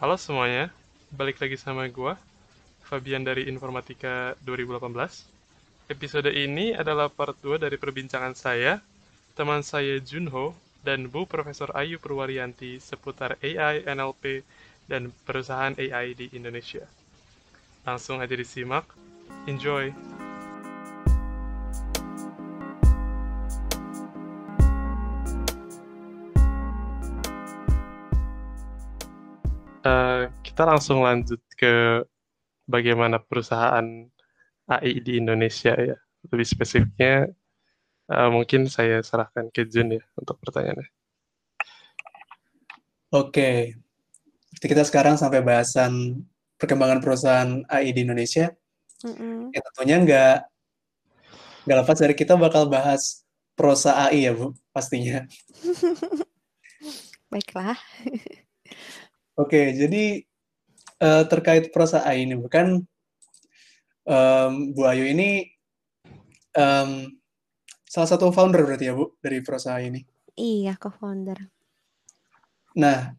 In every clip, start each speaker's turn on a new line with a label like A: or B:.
A: Halo semuanya, balik lagi sama gua, Fabian dari Informatika 2018. Episode ini adalah part 2 dari perbincangan saya, teman saya Junho, dan Bu Profesor Ayu Purwaryanti seputar AI, NLP, dan perusahaan AI di Indonesia. Langsung aja disimak, enjoy! Kita langsung lanjut ke bagaimana perusahaan AI di Indonesia ya. Lebih spesifiknya, uh, mungkin saya serahkan ke Jun ya untuk pertanyaannya.
B: Oke, jadi kita sekarang sampai bahasan perkembangan perusahaan AI di Indonesia. Mm-hmm. Ya tentunya nggak nggak lepas dari kita bakal bahas prosa AI ya Bu, pastinya.
C: Baiklah.
B: Oke, jadi uh, terkait prosa ini bukan um, Bu Ayu ini um, salah satu founder berarti ya Bu dari prosa ini.
C: Iya, co-founder.
B: Nah,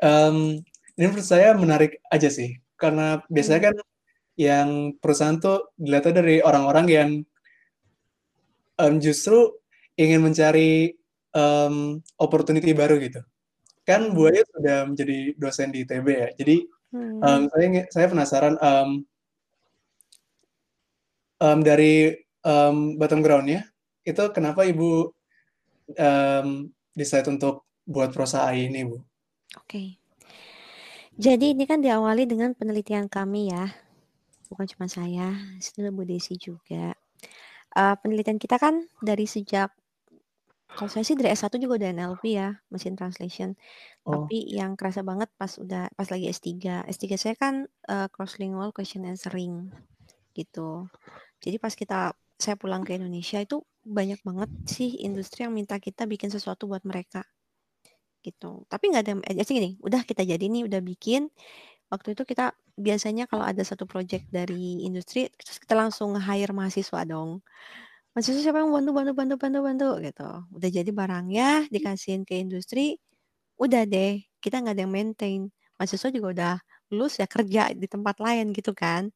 B: um, ini menurut saya menarik aja sih, karena biasanya hmm. kan yang perusahaan tuh dilihatnya dari orang-orang yang um, justru ingin mencari um, opportunity baru gitu kan Bu Ayu sudah menjadi dosen di ITB ya. Jadi hmm. um, saya saya penasaran um, um, dari um, bottom groundnya itu kenapa Ibu um, decide untuk buat prosa AI ini, Bu?
C: Oke. Okay. Jadi ini kan diawali dengan penelitian kami ya, bukan cuma saya, sebenarnya Bu Desi juga. Uh, penelitian kita kan dari sejak kalau saya sih dari S1 juga udah NLP ya, Machine Translation. Oh. Tapi yang kerasa banget pas udah pas lagi S3. S3 saya kan uh, cross-lingual question answering gitu. Jadi pas kita saya pulang ke Indonesia itu banyak banget sih industri yang minta kita bikin sesuatu buat mereka gitu. Tapi nggak ada eh, sih gini, udah kita jadi nih udah bikin. Waktu itu kita biasanya kalau ada satu project dari industri, terus kita langsung hire mahasiswa dong mahasiswa siapa yang bantu bantu bantu bantu bantu gitu. Udah jadi barangnya dikasihin ke industri udah deh kita nggak ada yang maintain. Mahasiswa juga udah lulus ya kerja di tempat lain gitu kan.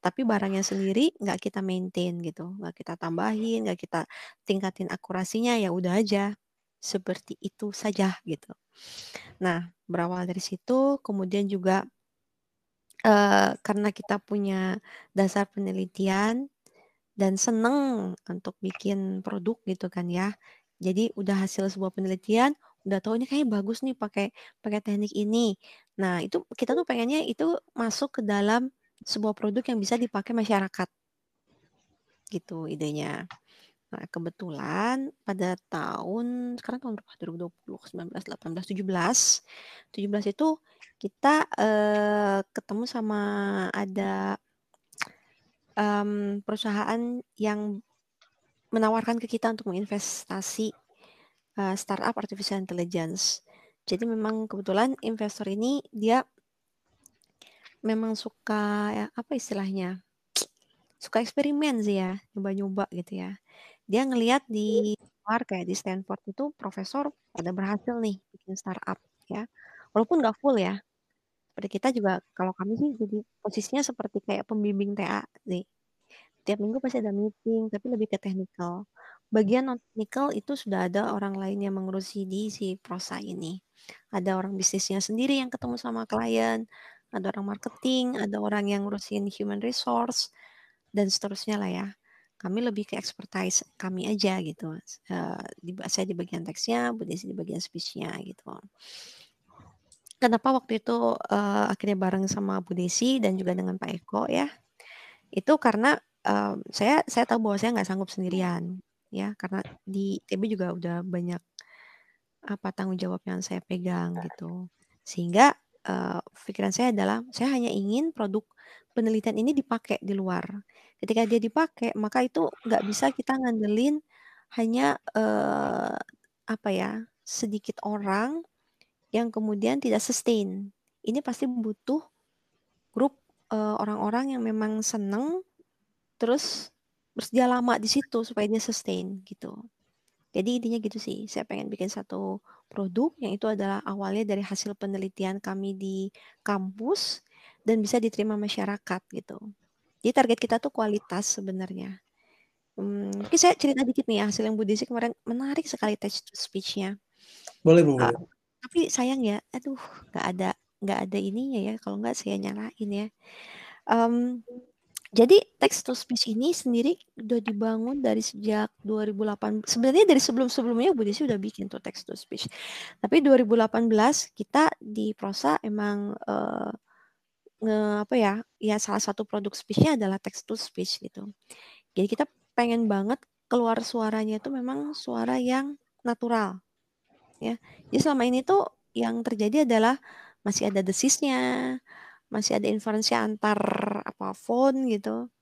C: Tapi barangnya sendiri nggak kita maintain gitu. Nggak kita tambahin nggak kita tingkatin akurasinya ya udah aja. Seperti itu saja gitu. Nah berawal dari situ kemudian juga uh, karena kita punya dasar penelitian dan seneng untuk bikin produk gitu kan ya. Jadi udah hasil sebuah penelitian, udah tahu ini kayak bagus nih pakai pakai teknik ini. Nah, itu kita tuh pengennya itu masuk ke dalam sebuah produk yang bisa dipakai masyarakat. Gitu idenya. Nah, kebetulan pada tahun sekarang tahun berapa? 2020, 19, 18, 17. 17 itu kita eh, ketemu sama ada um, perusahaan yang menawarkan ke kita untuk menginvestasi uh, startup artificial intelligence. Jadi memang kebetulan investor ini dia memang suka ya, apa istilahnya? Suka eksperimen sih ya, nyoba-nyoba gitu ya. Dia ngelihat di luar kayak di Stanford itu profesor ada berhasil nih bikin startup ya. Walaupun nggak full ya, seperti kita juga kalau kami sih jadi posisinya seperti kayak pembimbing TA nih. Tiap minggu pasti ada meeting, tapi lebih ke teknikal. Bagian non teknikal itu sudah ada orang lain yang mengurusi di si prosa ini. Ada orang bisnisnya sendiri yang ketemu sama klien, ada orang marketing, ada orang yang ngurusin human resource, dan seterusnya lah ya. Kami lebih ke expertise kami aja gitu. Di, saya di bagian teksnya, Bu di bagian speech-nya gitu. Kenapa waktu itu, uh, akhirnya bareng sama Bu Desi dan juga dengan Pak Eko ya, itu karena, uh, saya saya tahu bahwa saya nggak sanggup sendirian, ya, karena di TB juga udah banyak, apa, tanggung jawab yang saya pegang gitu. Sehingga, uh, pikiran saya adalah, saya hanya ingin produk penelitian ini dipakai di luar. Ketika dia dipakai, maka itu nggak bisa kita ngandelin hanya, uh, apa ya, sedikit orang yang kemudian tidak sustain. Ini pasti butuh grup uh, orang-orang yang memang seneng terus bersedia lama di situ supaya dia sustain gitu. Jadi intinya gitu sih, saya pengen bikin satu produk yang itu adalah awalnya dari hasil penelitian kami di kampus dan bisa diterima masyarakat gitu. Jadi target kita tuh kualitas sebenarnya. Hmm, mungkin saya cerita dikit nih ya hasil yang Bu Desi kemarin menarik sekali text to speech-nya.
B: Boleh Bu.
C: Uh. Tapi sayang ya, aduh nggak ada nggak ada ininya ya. Kalau nggak saya nyalain ya. Um, jadi text to speech ini sendiri udah dibangun dari sejak 2008. Sebenarnya dari sebelum-sebelumnya Bu Desi udah bikin tuh text to speech. Tapi 2018 kita di Prosa emang uh, nge apa ya? Ya salah satu produk speech-nya adalah text to speech gitu. Jadi kita pengen banget keluar suaranya itu memang suara yang natural. Ya. Jadi selama ini tuh yang terjadi adalah masih ada desisnya, masih ada inferensi antar apa phone gitu.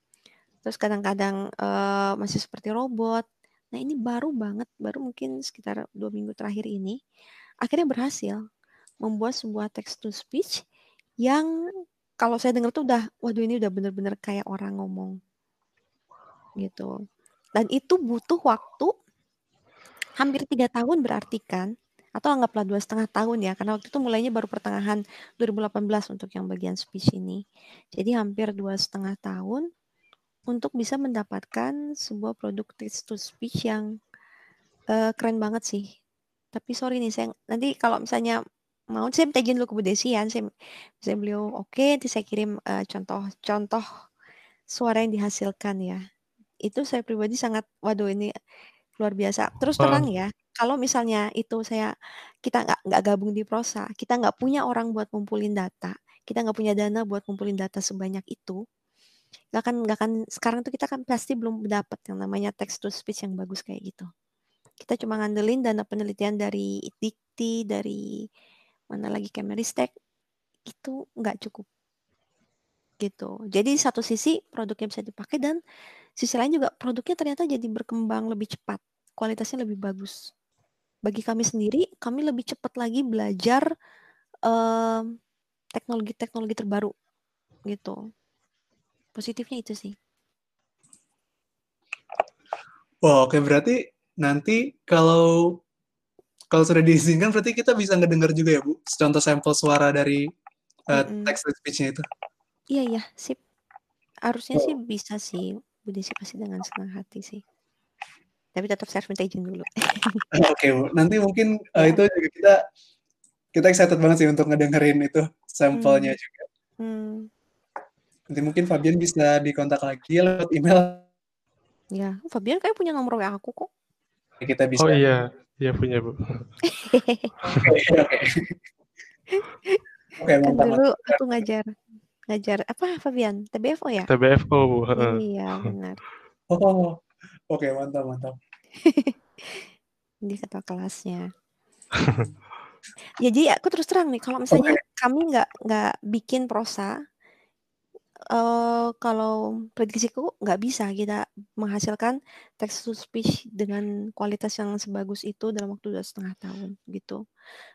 C: Terus kadang-kadang uh, masih seperti robot. Nah ini baru banget, baru mungkin sekitar dua minggu terakhir ini, akhirnya berhasil membuat sebuah text to speech yang kalau saya dengar tuh udah, waduh ini udah bener-bener kayak orang ngomong gitu. Dan itu butuh waktu hampir tiga tahun berarti kan atau anggaplah dua setengah tahun ya karena waktu itu mulainya baru pertengahan 2018 untuk yang bagian speech ini. Jadi hampir dua setengah tahun untuk bisa mendapatkan sebuah produk text to speech yang uh, keren banget sih. Tapi sorry nih saya nanti kalau misalnya mau saya minta izin dulu ke Bu Desi ya saya, saya beliau oke okay, nanti saya kirim uh, contoh contoh suara yang dihasilkan ya. Itu saya pribadi sangat waduh ini luar biasa. Terus terang ya kalau misalnya itu saya kita nggak nggak gabung di prosa, kita nggak punya orang buat ngumpulin data, kita nggak punya dana buat ngumpulin data sebanyak itu, nggak akan nggak akan sekarang tuh kita kan pasti belum dapat yang namanya text to speech yang bagus kayak gitu. Kita cuma ngandelin dana penelitian dari Dikti, dari mana lagi Kemeristek, itu nggak cukup gitu. Jadi satu sisi produknya bisa dipakai dan sisi lain juga produknya ternyata jadi berkembang lebih cepat, kualitasnya lebih bagus bagi kami sendiri, kami lebih cepat lagi belajar teknologi-teknologi um, terbaru gitu. Positifnya itu sih.
B: Wah, oke berarti nanti kalau kalau sudah diizinkan berarti kita bisa ngedengar juga ya Bu, contoh sampel suara dari uh, mm -mm. text speech-nya itu.
C: Iya iya, sip. Harusnya oh. sih bisa sih. Bu Desi pasti dengan senang hati sih. Tapi tetap saya minta izin dulu.
B: Oke, okay, Bu. Nanti mungkin uh, itu juga kita kita excited banget sih untuk ngedengerin itu sampelnya hmm. juga. Hmm. Nanti mungkin Fabian bisa dikontak lagi lewat email.
C: Ya, Fabian kayak punya nomor WA aku kok.
A: Kita bisa. Oh iya, iya punya Bu.
C: Oke, oke. Oke, kan dulu aku ngajar ngajar apa Fabian? TBFO ya?
A: TBFO Bu.
C: Iya, benar.
B: Oh, Oke, mantap, mantap.
C: Di ketua kelasnya. ya jadi aku terus terang nih, kalau misalnya okay. kami nggak nggak bikin prosa, uh, kalau prediksiku nggak bisa kita menghasilkan text to speech dengan kualitas yang sebagus itu dalam waktu dua setengah tahun gitu.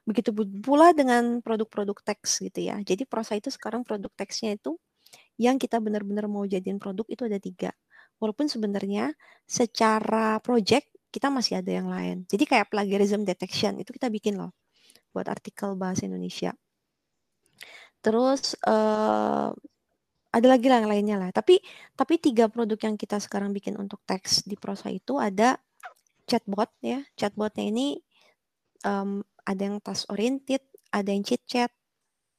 C: Begitu pula dengan produk-produk teks gitu ya. Jadi prosa itu sekarang produk teksnya itu yang kita benar-benar mau jadiin produk itu ada tiga. Walaupun sebenarnya secara project kita masih ada yang lain. Jadi kayak plagiarism detection itu kita bikin loh buat artikel bahasa Indonesia. Terus uh, ada lagi lah yang lainnya lah. Tapi tapi tiga produk yang kita sekarang bikin untuk teks di prosa itu ada chatbot ya. Chatbotnya ini um, ada yang task oriented, ada yang chit chat,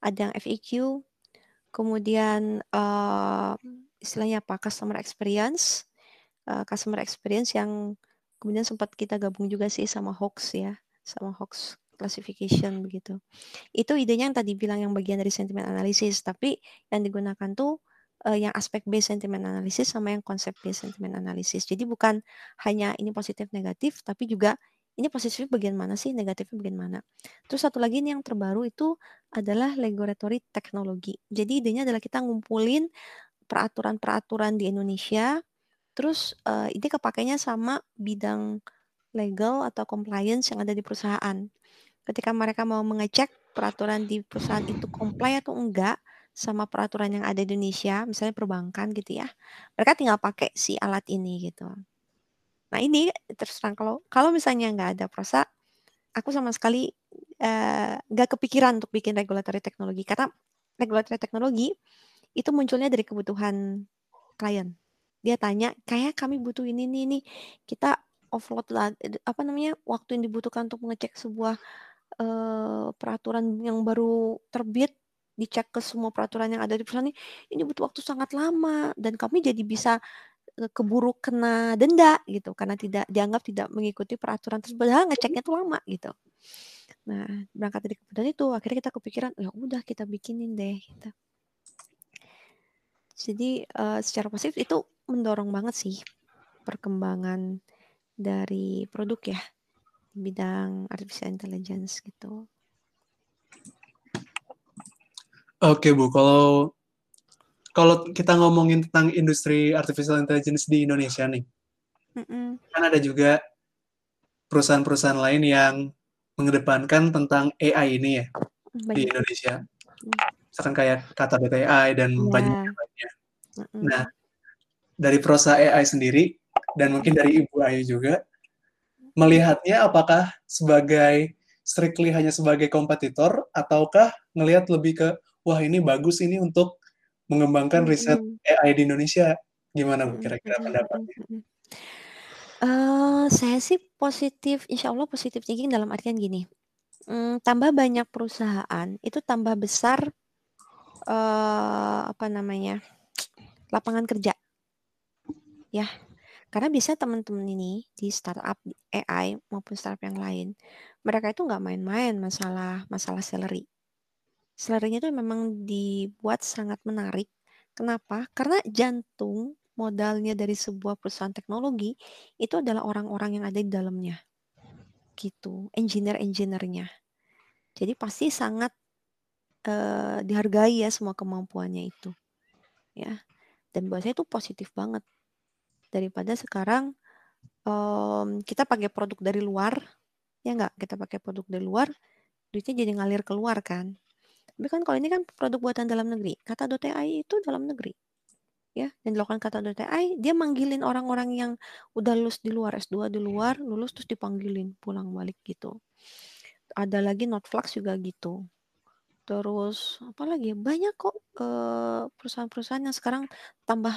C: ada yang FAQ, kemudian uh, istilahnya apa customer experience uh, customer experience yang kemudian sempat kita gabung juga sih sama hoax ya sama hoax classification begitu itu idenya yang tadi bilang yang bagian dari sentiment analysis tapi yang digunakan tuh uh, yang aspek based sentiment analysis sama yang konsep based sentiment analysis jadi bukan hanya ini positif negatif tapi juga ini positifnya bagian mana sih, negatifnya bagian mana. Terus satu lagi ini yang terbaru itu adalah laboratory teknologi. Jadi idenya adalah kita ngumpulin peraturan-peraturan di Indonesia. Terus uh, ini kepakainya sama bidang legal atau compliance yang ada di perusahaan. Ketika mereka mau mengecek peraturan di perusahaan itu comply atau enggak sama peraturan yang ada di Indonesia, misalnya perbankan gitu ya, mereka tinggal pakai si alat ini gitu. Nah ini terus terang kalau kalau misalnya nggak ada prosa, aku sama sekali uh, nggak kepikiran untuk bikin regulatory teknologi karena regulatory teknologi itu munculnya dari kebutuhan klien. Dia tanya, kayak kami butuh ini nih nih kita offload lah apa namanya waktu yang dibutuhkan untuk mengecek sebuah uh, peraturan yang baru terbit dicek ke semua peraturan yang ada di perusahaan ini ini butuh waktu sangat lama dan kami jadi bisa Eh, keburu kena denda gitu. Karena tidak dianggap tidak mengikuti peraturan tersebut padahal ngeceknya tuh lama gitu. Nah berangkat dari kemudian itu akhirnya kita kepikiran ya udah kita bikinin deh gitu jadi uh, secara positif itu mendorong banget sih perkembangan dari produk ya di bidang artificial intelligence gitu.
B: Oke Bu, kalau kalau kita ngomongin tentang industri artificial intelligence di Indonesia nih, mm-hmm. kan ada juga perusahaan-perusahaan lain yang mengedepankan tentang AI ini ya Baik. di Indonesia. Misalkan kayak kata BTI dan yeah. banyak lainnya. Mm-hmm. Nah, dari prosa AI sendiri dan mungkin dari Ibu Ayu juga, melihatnya apakah sebagai strictly hanya sebagai kompetitor ataukah ngelihat lebih ke wah ini bagus ini untuk mengembangkan riset AI di Indonesia. Gimana Bu kira-kira pendapatnya?
C: Uh, saya sih positif, insya Allah positif thinking dalam artian gini, um, tambah banyak perusahaan itu tambah besar uh, apa namanya lapangan kerja, ya. Karena bisa teman-teman ini di startup AI maupun startup yang lain, mereka itu nggak main-main masalah masalah salary. Selerinya itu memang dibuat sangat menarik. Kenapa? Karena jantung modalnya dari sebuah perusahaan teknologi itu adalah orang-orang yang ada di dalamnya. Gitu, engineer-engineernya. Jadi pasti sangat uh, dihargai ya semua kemampuannya itu. Ya. Dan buat saya itu positif banget. Daripada sekarang um, kita pakai produk dari luar, ya enggak? Kita pakai produk dari luar, duitnya jadi ngalir keluar kan tapi kan kalau ini kan produk buatan dalam negeri. Kata .ai itu dalam negeri. Ya, yang dilakukan kata .ai, dia manggilin orang-orang yang udah lulus di luar, S2 di luar, lulus terus dipanggilin pulang balik gitu. Ada lagi Notflux juga gitu. Terus apa lagi ya? Banyak kok perusahaan-perusahaan yang sekarang tambah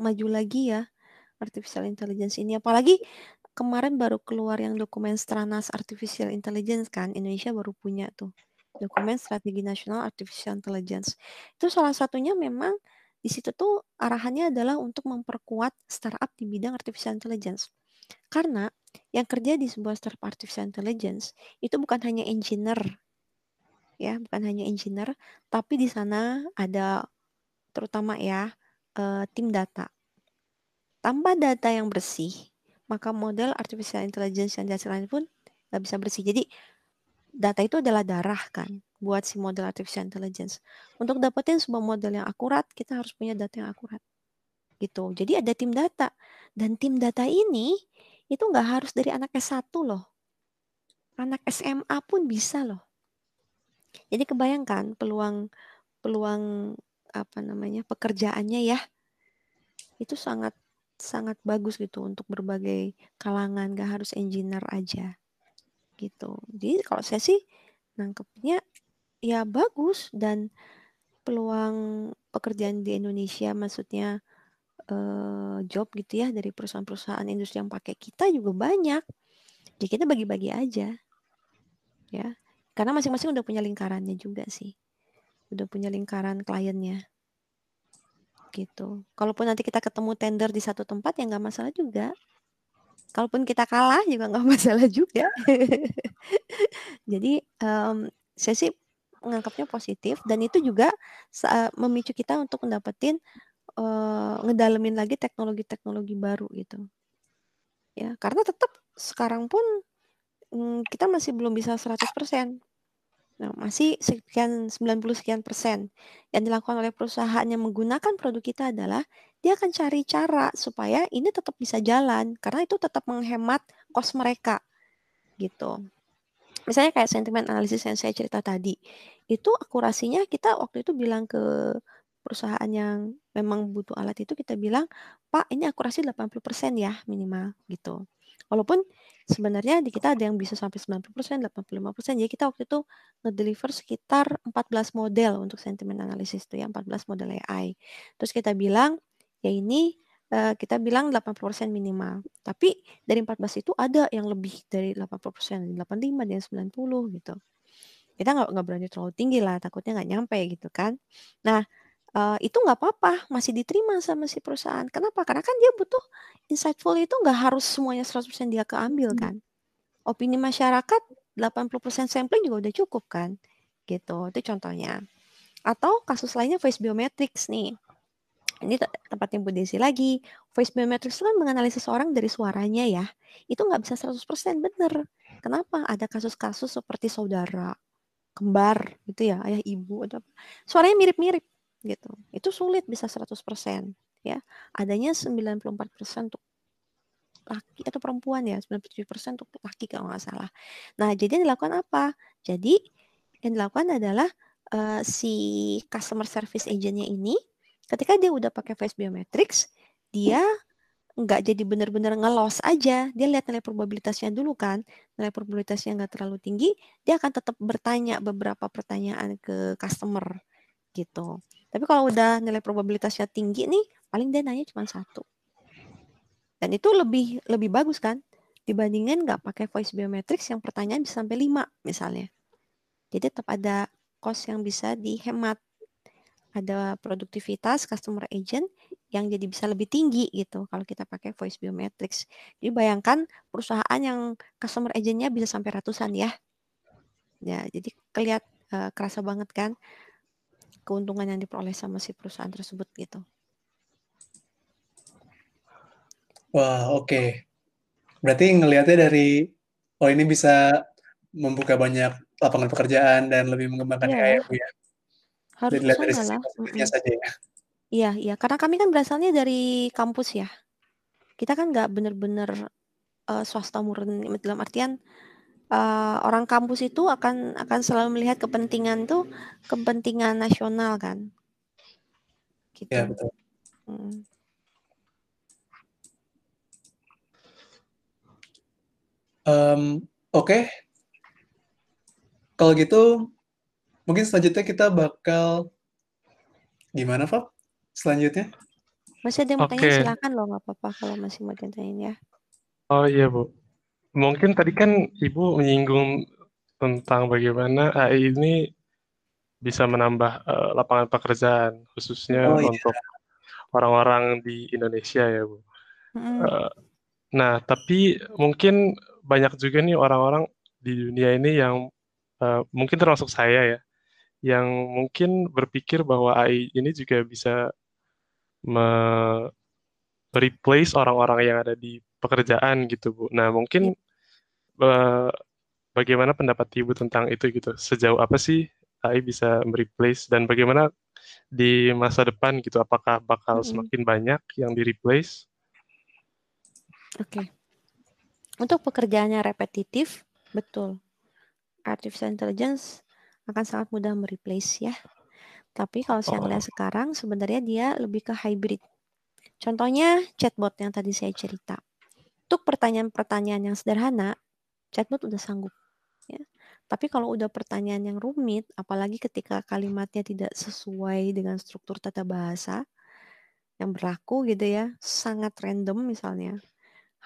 C: maju lagi ya artificial intelligence ini apalagi kemarin baru keluar yang dokumen Stranas Artificial Intelligence kan Indonesia baru punya tuh dokumen strategi nasional artificial intelligence. Itu salah satunya memang di situ tuh arahannya adalah untuk memperkuat startup di bidang artificial intelligence. Karena yang kerja di sebuah startup artificial intelligence itu bukan hanya engineer ya, bukan hanya engineer, tapi di sana ada terutama ya uh, tim data. Tanpa data yang bersih, maka model artificial intelligence yang dihasilkan pun nggak bisa bersih. Jadi data itu adalah darah kan buat si model artificial intelligence. Untuk dapetin sebuah model yang akurat, kita harus punya data yang akurat. Gitu. Jadi ada tim data. Dan tim data ini itu nggak harus dari anak S1 loh. Anak SMA pun bisa loh. Jadi kebayangkan peluang peluang apa namanya pekerjaannya ya itu sangat sangat bagus gitu untuk berbagai kalangan gak harus engineer aja gitu. Jadi kalau saya sih nangkepnya ya bagus dan peluang pekerjaan di Indonesia maksudnya eh, job gitu ya dari perusahaan-perusahaan industri yang pakai kita juga banyak. Jadi kita bagi-bagi aja. Ya. Karena masing-masing udah punya lingkarannya juga sih. Udah punya lingkaran kliennya. Gitu. Kalaupun nanti kita ketemu tender di satu tempat ya nggak masalah juga kalaupun kita kalah juga nggak masalah juga. Jadi um, saya sih menganggapnya positif dan itu juga memicu kita untuk mendapatkan uh, ngedalemin lagi teknologi-teknologi baru gitu. Ya, karena tetap sekarang pun um, kita masih belum bisa 100%. Nah, masih sekian 90 sekian persen yang dilakukan oleh perusahaan yang menggunakan produk kita adalah dia akan cari cara supaya ini tetap bisa jalan karena itu tetap menghemat kos mereka gitu. Misalnya kayak sentimen analisis yang saya cerita tadi, itu akurasinya kita waktu itu bilang ke perusahaan yang memang butuh alat itu kita bilang, "Pak, ini akurasi 80% ya minimal," gitu. Walaupun sebenarnya di kita ada yang bisa sampai 90%, 85%. Jadi kita waktu itu ngedeliver sekitar 14 model untuk sentiment analysis itu ya, 14 model AI. Terus kita bilang, ya ini uh, kita bilang 80% minimal. Tapi dari 14 itu ada yang lebih dari 80%, 85, dan 90 gitu kita nggak nggak berani terlalu tinggi lah takutnya nggak nyampe gitu kan nah uh, itu nggak apa-apa masih diterima sama si perusahaan kenapa karena kan dia butuh insightful itu nggak harus semuanya 100% dia keambil hmm. kan opini masyarakat 80% sampling juga udah cukup kan gitu itu contohnya atau kasus lainnya face biometrics nih ini tempat yang Bu Desi lagi. Voice biometrics itu kan menganalisis orang dari suaranya ya. Itu nggak bisa 100% benar. Kenapa? Ada kasus-kasus seperti saudara, kembar gitu ya, ayah ibu atau apa. Suaranya mirip-mirip gitu. Itu sulit bisa 100% ya. Adanya 94% untuk laki atau perempuan ya, 97% untuk laki kalau nggak salah. Nah, jadi yang dilakukan apa? Jadi yang dilakukan adalah uh, si customer service agentnya ini ketika dia udah pakai face biometrics, dia nggak jadi benar-benar ngelos aja. Dia lihat nilai probabilitasnya dulu kan. Nilai probabilitasnya nggak terlalu tinggi, dia akan tetap bertanya beberapa pertanyaan ke customer gitu. Tapi kalau udah nilai probabilitasnya tinggi nih, paling dia nanya cuma satu. Dan itu lebih lebih bagus kan dibandingin nggak pakai voice biometrics yang pertanyaan bisa sampai lima misalnya. Jadi tetap ada cost yang bisa dihemat ada produktivitas customer agent yang jadi bisa lebih tinggi gitu kalau kita pakai voice biometrics. Jadi bayangkan perusahaan yang customer agentnya bisa sampai ratusan ya. Ya, jadi kelihat uh, kerasa banget kan keuntungan yang diperoleh sama si perusahaan tersebut gitu.
B: Wah, oke. Okay. Berarti ngelihatnya dari oh ini bisa membuka banyak lapangan pekerjaan dan lebih mengembangkan
C: yeah.
B: AI ya.
C: Harus
B: Dilihat dari sisi positifnya saja ya.
C: Iya iya, karena kami kan berasalnya dari kampus ya. Kita kan nggak bener-bener, uh, swasta murni, dalam artian, uh, orang kampus itu akan akan selalu melihat kepentingan tuh, kepentingan nasional kan. Gitu.
B: Iya betul.
C: Mhm.
B: Um, oke. Kalau gitu Mungkin selanjutnya kita bakal gimana, Fab? Selanjutnya?
C: Masih ada yang mau tanya silakan loh, nggak apa-apa kalau masih mau ditanyain ya.
A: Oh iya, Bu. Mungkin tadi kan Ibu menyinggung tentang bagaimana AI ini bisa menambah uh, lapangan pekerjaan, khususnya oh, iya. untuk orang-orang di Indonesia ya, Bu. Mm. Uh, nah, tapi mungkin banyak juga nih orang-orang di dunia ini yang uh, mungkin termasuk saya ya, yang mungkin berpikir bahwa AI ini juga bisa me replace orang-orang yang ada di pekerjaan gitu Bu. Nah mungkin uh, bagaimana pendapat Ibu tentang itu gitu? Sejauh apa sih AI bisa mereplace dan bagaimana di masa depan gitu? Apakah bakal -hmm. semakin banyak yang di replace?
C: Oke. Okay. Untuk pekerjaannya repetitif, betul. Artificial intelligence akan sangat mudah mereplace ya. Tapi kalau saya lihat oh. sekarang sebenarnya dia lebih ke hybrid. Contohnya chatbot yang tadi saya cerita. Untuk pertanyaan-pertanyaan yang sederhana, chatbot udah sanggup. Ya. Tapi kalau udah pertanyaan yang rumit, apalagi ketika kalimatnya tidak sesuai dengan struktur tata bahasa yang berlaku gitu ya, sangat random misalnya,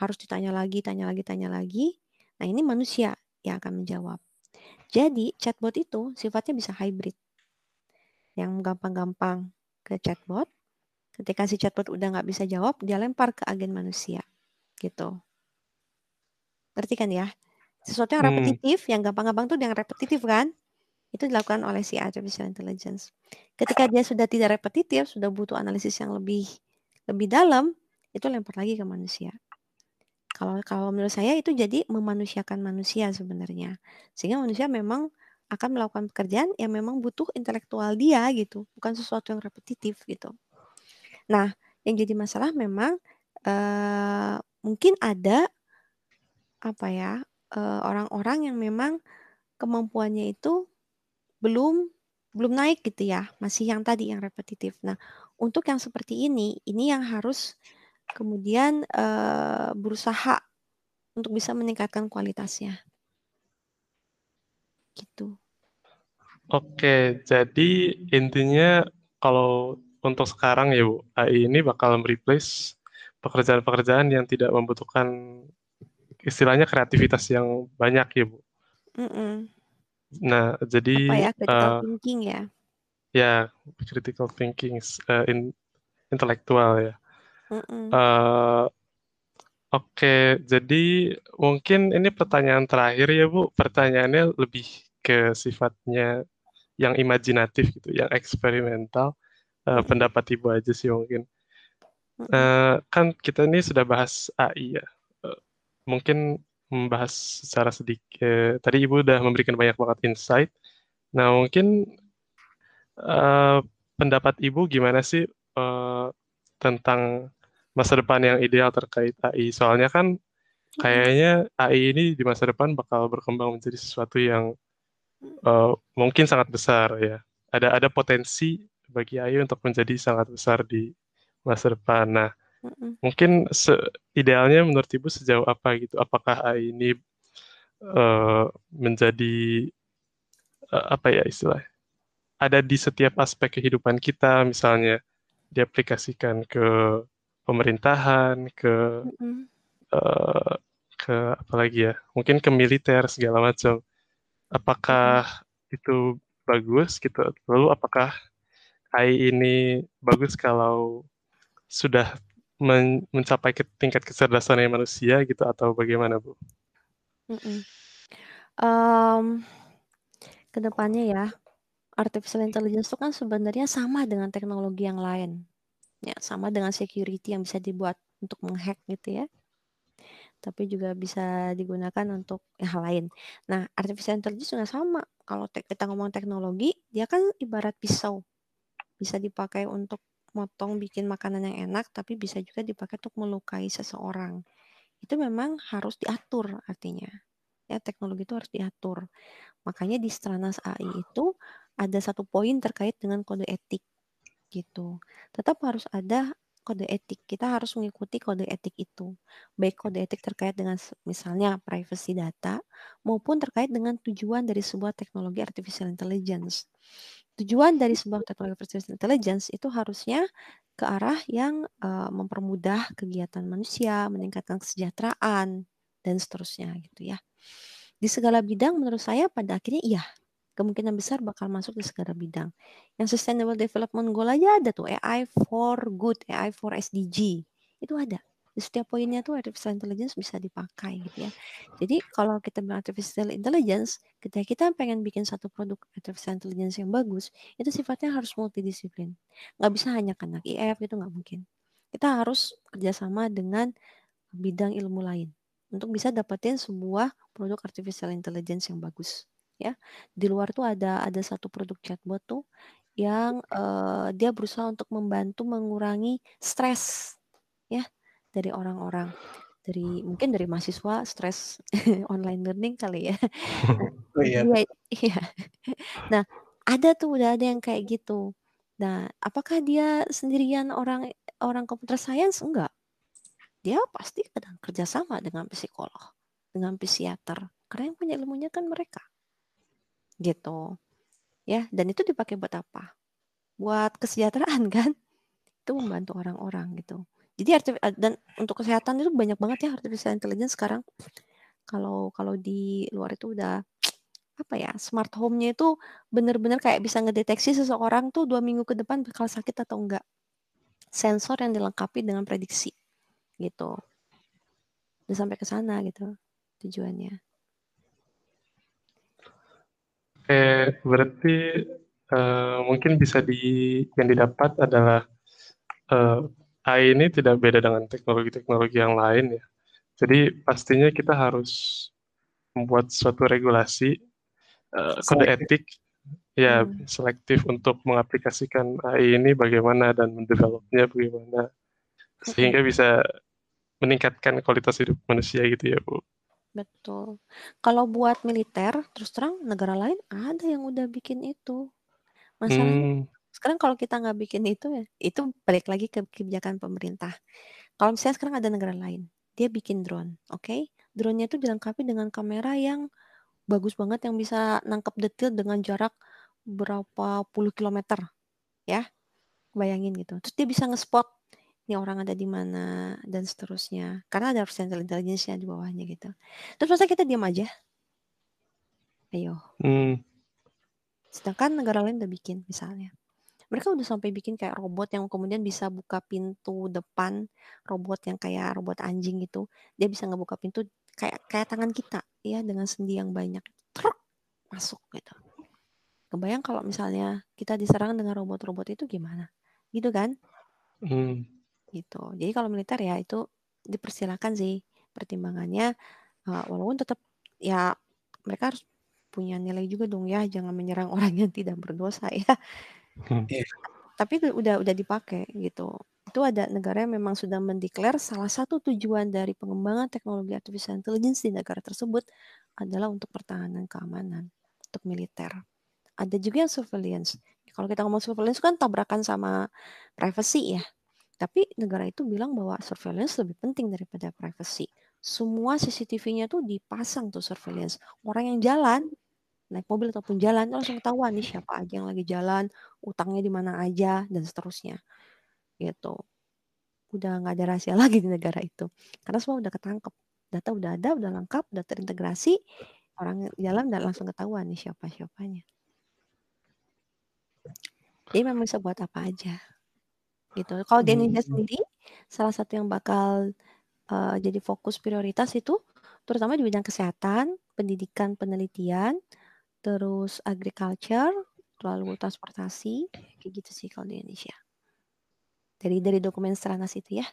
C: harus ditanya lagi, tanya lagi, tanya lagi. Nah ini manusia yang akan menjawab. Jadi chatbot itu sifatnya bisa hybrid. Yang gampang-gampang ke chatbot. Ketika si chatbot udah nggak bisa jawab, dia lempar ke agen manusia. Gitu. Ngerti kan ya? Sesuatu yang hmm. repetitif, hmm. yang gampang-gampang tuh yang repetitif kan? Itu dilakukan oleh si artificial intelligence. Ketika dia sudah tidak repetitif, sudah butuh analisis yang lebih lebih dalam, itu lempar lagi ke manusia. Kalau kalau menurut saya itu jadi memanusiakan manusia sebenarnya. Sehingga manusia memang akan melakukan pekerjaan yang memang butuh intelektual dia gitu, bukan sesuatu yang repetitif gitu. Nah, yang jadi masalah memang uh, mungkin ada apa ya orang orang-orang yang memang kemampuannya itu belum belum naik gitu ya, masih yang tadi yang repetitif. Nah, untuk yang seperti ini, ini yang harus kemudian uh, berusaha untuk bisa meningkatkan kualitasnya. Gitu.
A: Oke, jadi intinya kalau untuk sekarang ya Bu, AI ini bakal mereplace pekerjaan-pekerjaan yang tidak membutuhkan istilahnya kreativitas yang banyak ya Bu.
C: Mm -mm.
A: Nah, jadi
C: apa ya critical uh, thinking ya?
A: Ya, critical thinking uh, in, intelektual ya. Mm -mm. Uh, Oke, jadi mungkin ini pertanyaan terakhir ya Bu. Pertanyaannya lebih ke sifatnya yang imajinatif gitu, yang eksperimental. Uh, pendapat Ibu aja sih mungkin. Uh, kan kita ini sudah bahas AI ya. Mungkin membahas secara sedikit. Eh, tadi Ibu udah memberikan banyak banget insight. Nah, mungkin uh, pendapat Ibu gimana sih uh, tentang masa depan yang ideal terkait AI? Soalnya kan kayaknya AI ini di masa depan bakal berkembang menjadi sesuatu yang uh, mungkin sangat besar ya. Ada ada potensi bagi AI untuk menjadi sangat besar di masa depan. Nah, Mungkin idealnya menurut Ibu sejauh apa gitu? Apakah AI ini uh, menjadi uh, apa ya istilah? Ada di setiap aspek kehidupan kita, misalnya diaplikasikan ke pemerintahan, ke uh, ke apa lagi ya? Mungkin ke militer segala macam. Apakah mm-hmm. itu bagus gitu? Lalu apakah AI ini bagus kalau sudah men mencapai ke tingkat kecerdasan manusia gitu atau bagaimana Bu?
C: Mm -mm. Um, ke depannya ya, artificial intelligence itu kan sebenarnya sama dengan teknologi yang lain, ya sama dengan security yang bisa dibuat untuk menghack gitu ya, tapi juga bisa digunakan untuk hal lain. Nah, artificial intelligence juga sama. Kalau kita ngomong teknologi, dia kan ibarat pisau, bisa dipakai untuk motong bikin makanan yang enak, tapi bisa juga dipakai untuk melukai seseorang. Itu memang harus diatur artinya. Ya, teknologi itu harus diatur. Makanya di Stranas AI itu ada satu poin terkait dengan kode etik gitu. Tetap harus ada kode etik. Kita harus mengikuti kode etik itu. Baik kode etik terkait dengan misalnya privacy data maupun terkait dengan tujuan dari sebuah teknologi artificial intelligence tujuan dari sebuah teknologi artificial intelligence itu harusnya ke arah yang uh, mempermudah kegiatan manusia, meningkatkan kesejahteraan dan seterusnya gitu ya. Di segala bidang menurut saya pada akhirnya iya, kemungkinan besar bakal masuk di segala bidang. Yang Sustainable Development Goal aja ada tuh AI for good, AI for SDG. Itu ada di setiap poinnya tuh artificial intelligence bisa dipakai gitu ya. Jadi kalau kita bilang artificial intelligence, ketika kita pengen bikin satu produk artificial intelligence yang bagus, itu sifatnya harus multidisiplin. Nggak bisa hanya kena IF itu nggak mungkin. Kita harus kerjasama dengan bidang ilmu lain untuk bisa dapetin sebuah produk artificial intelligence yang bagus ya di luar tuh ada ada satu produk chatbot tuh yang uh, dia berusaha untuk membantu mengurangi stres dari orang-orang dari mungkin dari mahasiswa stres online learning kali ya.
B: oh iya.
C: Iya, iya. Nah, ada tuh udah ada yang kayak gitu. Nah, apakah dia sendirian orang orang computer science? Enggak. Dia pasti kadang kerjasama dengan psikolog, dengan psikiater. Karena yang punya ilmunya kan mereka. Gitu. Ya, dan itu dipakai buat apa? Buat kesejahteraan kan? Itu membantu orang-orang gitu. Jadi eh, dan untuk kesehatan itu banyak banget ya artificial intelligence sekarang. Kalau kalau di luar itu udah apa ya smart home-nya itu benar-benar kayak bisa ngedeteksi seseorang tuh dua minggu ke depan bakal sakit atau enggak. Sensor yang dilengkapi dengan prediksi gitu. Udah sampai ke sana gitu tujuannya.
A: Oke, berarti uh, mungkin bisa di yang didapat adalah uh, AI ini tidak beda dengan teknologi-teknologi yang lain ya. Jadi pastinya kita harus membuat suatu regulasi uh, kode etik ya hmm. selektif untuk mengaplikasikan AI ini bagaimana dan mendevelopnya bagaimana sehingga bisa meningkatkan kualitas hidup manusia gitu ya Bu.
C: Betul. Kalau buat militer terus terang negara lain ada yang udah bikin itu. Masalahnya
A: Hmm.
C: Sekarang kalau kita nggak bikin itu ya, itu balik lagi ke kebijakan pemerintah. Kalau misalnya sekarang ada negara lain, dia bikin drone, oke? Drone-nya itu dilengkapi dengan kamera yang bagus banget yang bisa nangkep detail dengan jarak berapa puluh kilometer, ya. Bayangin gitu. Terus dia bisa nge-spot ini orang ada di mana dan seterusnya. Karena ada artificial intelligence-nya di bawahnya gitu. Terus masa kita diam aja? Ayo.
A: Hmm.
C: Sedangkan negara lain udah bikin misalnya. Mereka udah sampai bikin kayak robot yang kemudian bisa buka pintu depan, robot yang kayak robot anjing gitu. Dia bisa ngebuka pintu kayak kayak tangan kita ya dengan sendi yang banyak. Truk masuk gitu. Kebayang kalau misalnya kita diserang dengan robot-robot itu gimana? Gitu kan?
A: Hmm.
C: Gitu. Jadi kalau militer ya itu dipersilakan sih pertimbangannya uh, walaupun tetap ya mereka harus punya nilai juga dong ya jangan menyerang orang yang tidak berdosa ya.
B: Iya.
C: tapi udah udah dipakai gitu. Itu ada negara yang memang sudah mendeklar salah satu tujuan dari pengembangan teknologi artificial intelligence di negara tersebut adalah untuk pertahanan keamanan untuk militer. Ada juga yang surveillance. Kalau kita ngomong surveillance kan tabrakan sama privacy ya. Tapi negara itu bilang bahwa surveillance lebih penting daripada privacy. Semua CCTV-nya tuh dipasang tuh surveillance. Orang yang jalan naik mobil ataupun jalan langsung ketahuan nih siapa aja yang lagi jalan, utangnya di mana aja dan seterusnya. Gitu. Udah nggak ada rahasia lagi di negara itu. Karena semua udah ketangkep. Data udah ada, udah lengkap, udah terintegrasi. Orang jalan udah langsung ketahuan nih siapa-siapanya. Jadi memang bisa buat apa aja. Gitu. Kalau di Indonesia
B: Hmm.
C: sendiri, salah satu yang bakal uh, jadi fokus prioritas itu terutama di bidang kesehatan, pendidikan, penelitian, terus agriculture, lalu transportasi, kayak gitu sih kalau di Indonesia. Dari dari dokumen Stranas itu ya.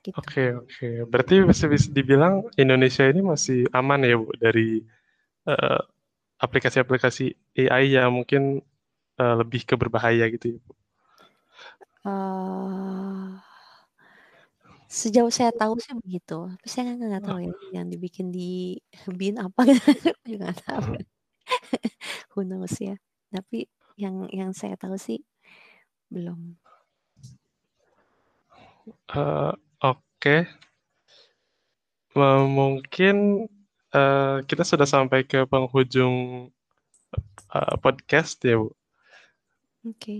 C: Gitu.
A: Oke, oke. Berarti bisa, bisa dibilang Indonesia ini masih aman ya, Bu, dari eh, aplikasi-aplikasi AI yang mungkin eh, lebih ke berbahaya gitu ya, Bu.
C: Eh, sejauh saya tahu sih begitu. Tapi saya nggak nggak tahu ya yang dibikin di BIN apa gitu. Juga nggak tahu. Who knows ya. Tapi yang yang saya tahu sih belum.
A: Eh, Oke, M- mungkin eh, kita sudah sampai ke penghujung eh, podcast ya, Bu.
C: Oke.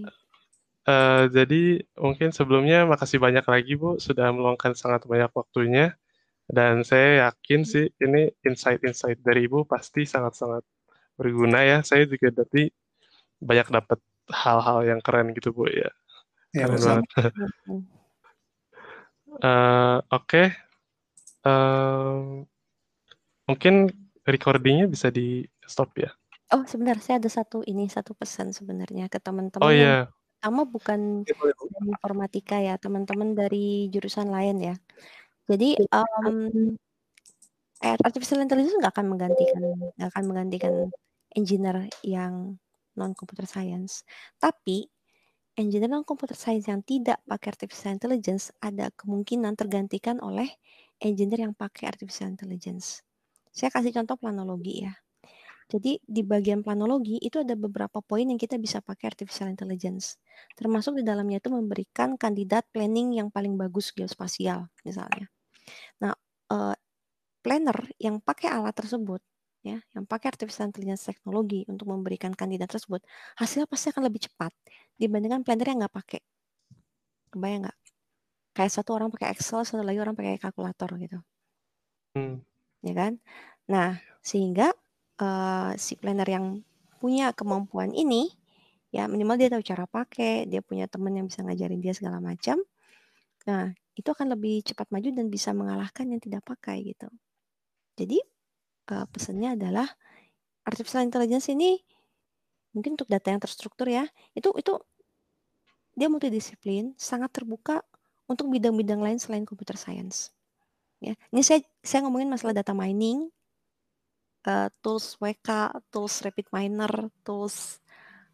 A: Eh, jadi mungkin sebelumnya makasih banyak lagi Bu sudah meluangkan sangat banyak waktunya dan saya yakin sih ini insight-insight dari Ibu pasti sangat-sangat berguna ya. Saya juga tadi banyak dapat hal-hal yang keren gitu Bu ya.
B: Ya,
A: Keren banget. Eh, Oke, Eh, mungkin recordingnya bisa di stop ya.
C: Oh sebentar, saya ada satu ini satu pesan sebenarnya ke
A: Oh
C: teman-teman yang
A: iya,
C: pertama bukan
B: boleh, Bu.
C: dari informatika ya, teman-teman dari jurusan lain ya. Jadi um, artificial intelligence nggak akan menggantikan nggak akan menggantikan engineer yang non computer science. Tapi engineer non computer science yang tidak pakai artificial intelligence ada kemungkinan tergantikan oleh engineer yang pakai artificial intelligence. Saya kasih contoh planologi ya. Jadi di bagian planologi itu ada beberapa poin yang kita bisa pakai artificial intelligence. Termasuk di dalamnya itu memberikan kandidat planning yang paling bagus geospasial misalnya. Nah, eh, planner yang pakai alat tersebut ya, yang pakai artificial intelligence teknologi untuk memberikan kandidat tersebut, hasilnya pasti akan lebih cepat dibandingkan planner yang nggak pakai. Kebayang nggak? Kayak satu orang pakai Excel, satu lagi orang pakai kalkulator gitu
A: Hmm,
C: ya kan? Nah, sehingga uh, si planner yang punya kemampuan ini, ya minimal dia tahu cara pakai, dia punya teman yang bisa ngajarin dia segala macam. Nah, itu akan lebih cepat maju dan bisa mengalahkan yang tidak pakai gitu. Jadi uh, pesannya adalah artificial intelligence ini mungkin untuk data yang terstruktur ya, itu itu dia multidisiplin, sangat terbuka untuk bidang-bidang lain selain computer science. Ya, ini saya saya ngomongin masalah data mining, uh, tools WK, tools rapid miner, tools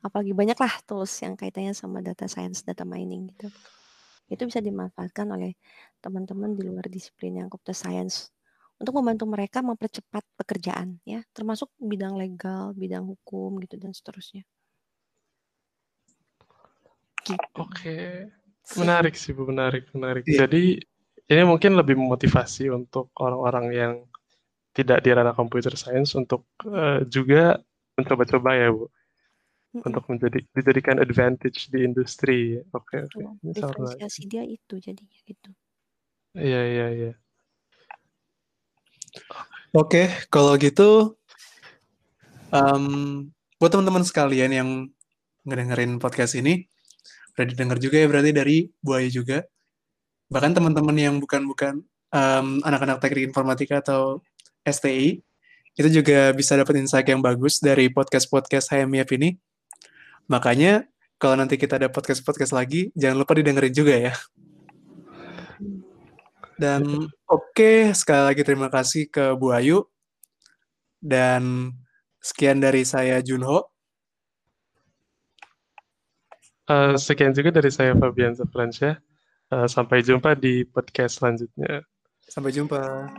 C: apalagi banyak lah tools yang kaitannya sama data science, data mining gitu. Itu bisa dimanfaatkan oleh teman-teman di luar disiplin yang computer science untuk membantu mereka mempercepat pekerjaan ya, termasuk bidang legal, bidang hukum gitu dan seterusnya.
A: Gitu. Oke. Menarik sih Bu, menarik, menarik.
B: Iya.
A: Jadi ini mungkin lebih memotivasi untuk orang-orang yang tidak di ranah computer science untuk eh, juga mencoba-coba ya Bu, untuk menjadi dijadikan advantage di industri. Oke, oke.
C: Betul.
A: Ini sangat menarik.
C: Diferensiasi dia itu jadinya gitu.
A: Iya, iya, iya.
B: Oke, kalau gitu, em, buat teman-teman sekalian yang ngedengerin podcast ini, udah didengar juga ya berarti dari Bu Ayu juga. Bahkan teman-teman yang bukan-bukan em, anak-anak teknik informatika atau STI, itu juga bisa dapat insight yang bagus dari podcast-podcast HMIF ini. Makanya, kalau nanti kita ada podcast-podcast lagi, jangan lupa didengerin juga ya. Dan oke, sekali lagi terima kasih ke Bu Ayu. Dan sekian dari saya Junho.
A: Eh, sekian juga dari saya Fabian Zafransyah. Eh, sampai jumpa di podcast selanjutnya.
B: Sampai jumpa.